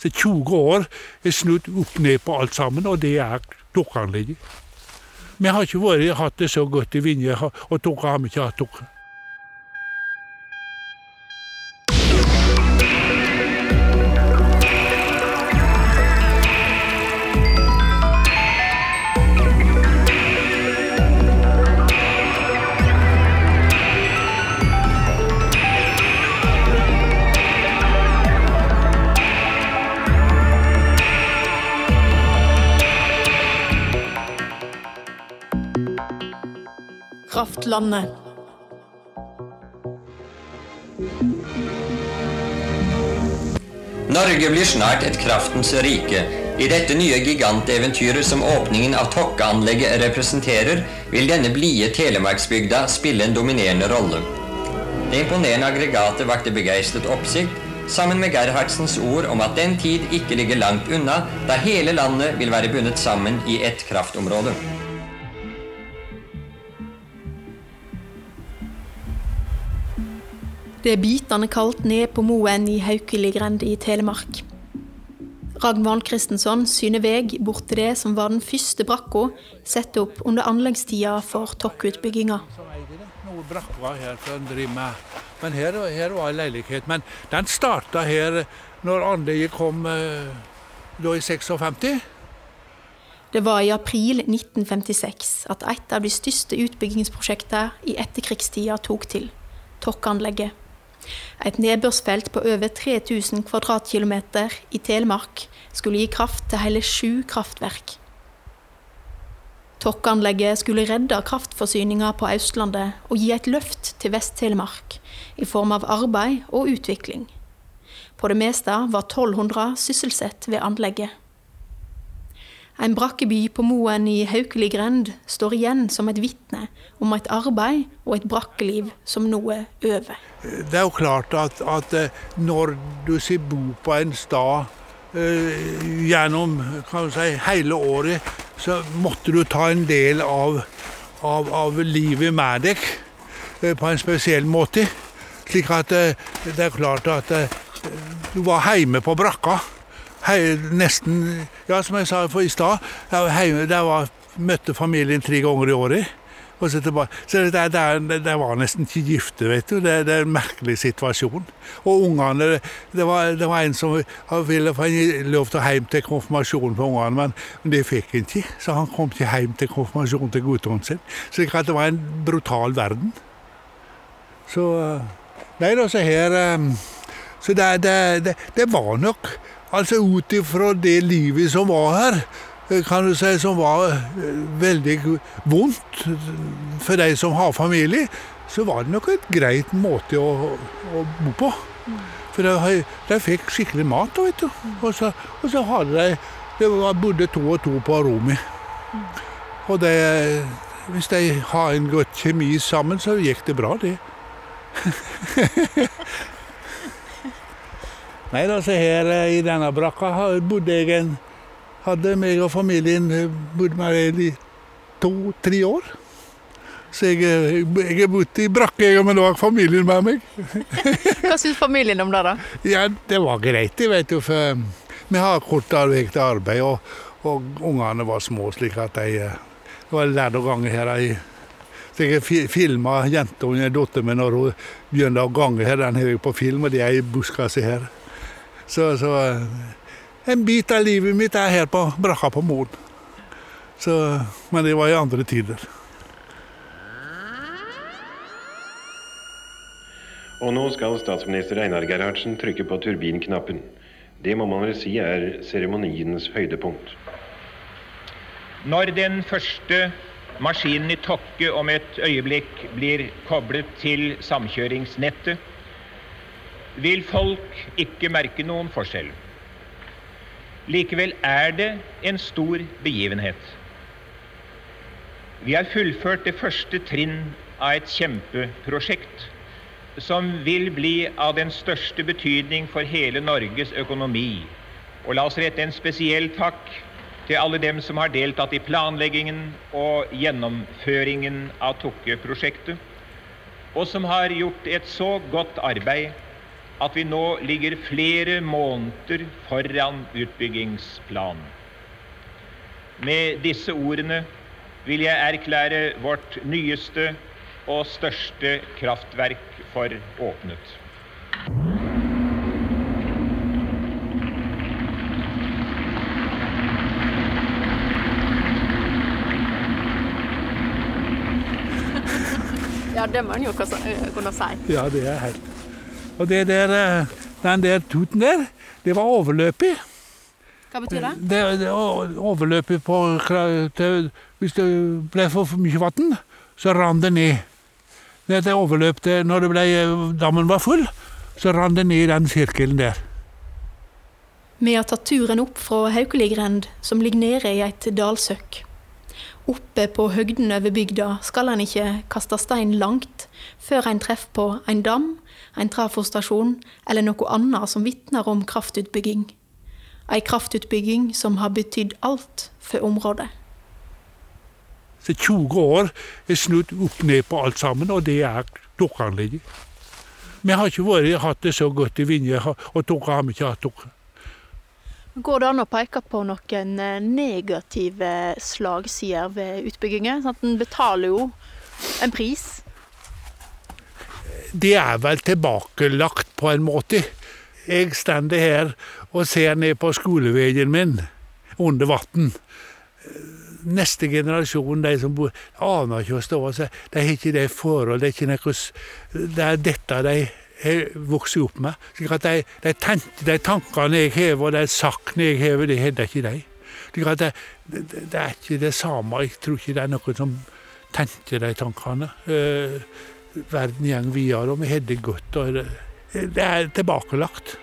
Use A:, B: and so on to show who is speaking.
A: Så 20 år er snudd opp ned på alt sammen, og det er dukkeanlegget. Vi har ikke vært, hatt det så godt i Vinje, og tokka har vi ikke hatt tokka.
B: Kraftlandet.
C: Norge blir snart et kraftens rike. I dette nye giganteventyret som åpningen av Tokka-anlegget representerer, vil denne blide telemarksbygda spille en dominerende rolle. Det imponerende aggregatet vakte begeistret oppsikt, sammen med Gerhardsens ord om at den tid ikke ligger langt unna, da hele landet vil være bundet sammen i ett kraftområde.
B: Det er bitende kaldt ned på moen i Haukeligrend i Telemark. Ragnvald Christensson syner vei bort til det som var den første brakka satt opp under anleggstida for tokkutbygginga.
A: Noe brakka her som driver med. Men her, her var en leilighet. Men den starta her når anlegget kom eh, da i 56.
B: Det var i april 1956 at et av de største utbyggingsprosjektene i etterkrigstida tok til. Tokkanlegget. Et nedbørsfelt på over 3000 kvadratkilometer i Telemark skulle gi kraft til hele sju kraftverk. Tokkanlegget skulle redde kraftforsyninga på Østlandet og gi et løft til Vest-Telemark i form av arbeid og utvikling. På det meste var 1200 sysselsatt ved anlegget. En brakkeby på Moen i Haukeli grend står igjen som et vitne om et arbeid og et brakkeliv som nå er over.
A: Det er jo klart at, at eh, når du sier bo på en stad eh, gjennom si, hele året, så måtte du ta en del av, av, av livet med deg eh, på en spesiell måte. Slik at det er klart at du var hjemme på brakka. Hei, nesten Ja, som jeg sa i stad, der var, møtte familien tre ganger i året. Og så tilbake. Så det, det, det var nesten ikke gifte, vet du. Det, det, er en merkelig situasjon. Og ungene Det var, det var en som ville få lov til å hjem til konfirmasjonen på ungene, men det fikk han ikke. Så han kom ikke hjem til konfirmasjonen til guttungen sin. Så det var en brutal verden. Så Nei da, så her Så det, det var nok Altså ut ifra det livet som var her, eh, kan du si, som var eh, veldig vondt for de som har familie, så var det nok et greit måte å, å bo på. For de, de, fikk skikkelig mat, vet du. Og så, og så hadde de Det bodde to og to på rommet. Og det hvis de har en godt kjemi sammen, så gikk det bra, det. Nei da, så her eh, i denne brakka bodde jeg en Hadde meg og familien eh, bodd med i to-tre år. Så jeg, eh, jeg har bodd i brakke, jeg, men nå har familien med meg.
B: Hva syns familien om det, da?
A: Ja, Det var greit, jeg vet jo. For vi har kort vei til arbeid, og, og ungene var små, slik at de Det var lærd å gange her. Jeg, så jeg filma jenta og datteren min når hun begynte å gange her. Den har jeg på film, og de er i buskaset her. Så, så, en bit av livet mitt er her på brakka på Moen. Men det var i andre tider.
D: Og nå skal statsminister Einar Gerhardsen trykke på turbinknappen. Det må man vel si er seremoniens høydepunkt.
E: Når den første maskinen i Tokke om et øyeblikk blir koblet til samkjøringsnettet, vil folk ikke merke noen forskjell. Likevel er det en stor begivenhet. Vi har fullført det første trinn av et kjempeprosjekt som vil bli av den største betydning for hele Norges økonomi. Og la oss rette en spesiell takk til alle dem som har deltatt i planleggingen og gjennomføringen av Tokke-prosjektet, og som har gjort et så godt arbeid at vi nå ligger flere måneder foran utbyggingsplanen. Med disse ordene vil jeg erklære vårt nyeste og største kraftverk for åpnet.
B: Ja, det må en jo kunne si.
A: Ja, det er helt. Og det der, eh, den der tuten der, det var overløpig.
B: Hva betyr det?
A: Det, det overløpig på til, Hvis det ble for mye vann, så rant det ned. Det, det overløp det når det ble, dammen var full, så rant det ned i den sirkelen der.
B: Vi har tatt turen opp fra Haukeligrend, som ligger nede i et dalsøkk. Oppe på høgden over bygda skal en ikke kaste stein langt før en treffer på en dam, en trafostasjon eller noe annet som vitner om kraftutbygging. Ei kraftutbygging som har betydd alt for området.
A: Så 20 år er snudd opp ned på alt sammen, og det er dokkeanlegget. Vi har ikke vært, hatt det så godt i Vinje, og dere har vi ikke hatt dere.
B: Går det an å peke på noen eh, negative slagsider ved utbyggingen? Sånn at en betaler jo en pris.
A: Det er vel tilbakelagt på en måte. Jeg stender her og ser ned på skoleveien min under vann. Neste generasjon, de som bor, aner ikke å stå og se. De har ikke det forhold, det er ikke Det er dette de har vokst opp med. slik at de, de, tenkte, de tankene jeg har, og de sakene jeg har, det hadde ikke de. Slik at det, det, det, er ikke det samme. Jeg tror ikke det er noen som tenker de tankene. Uh, verden går videre, og vi har det godt. og det, er tilbakelagt.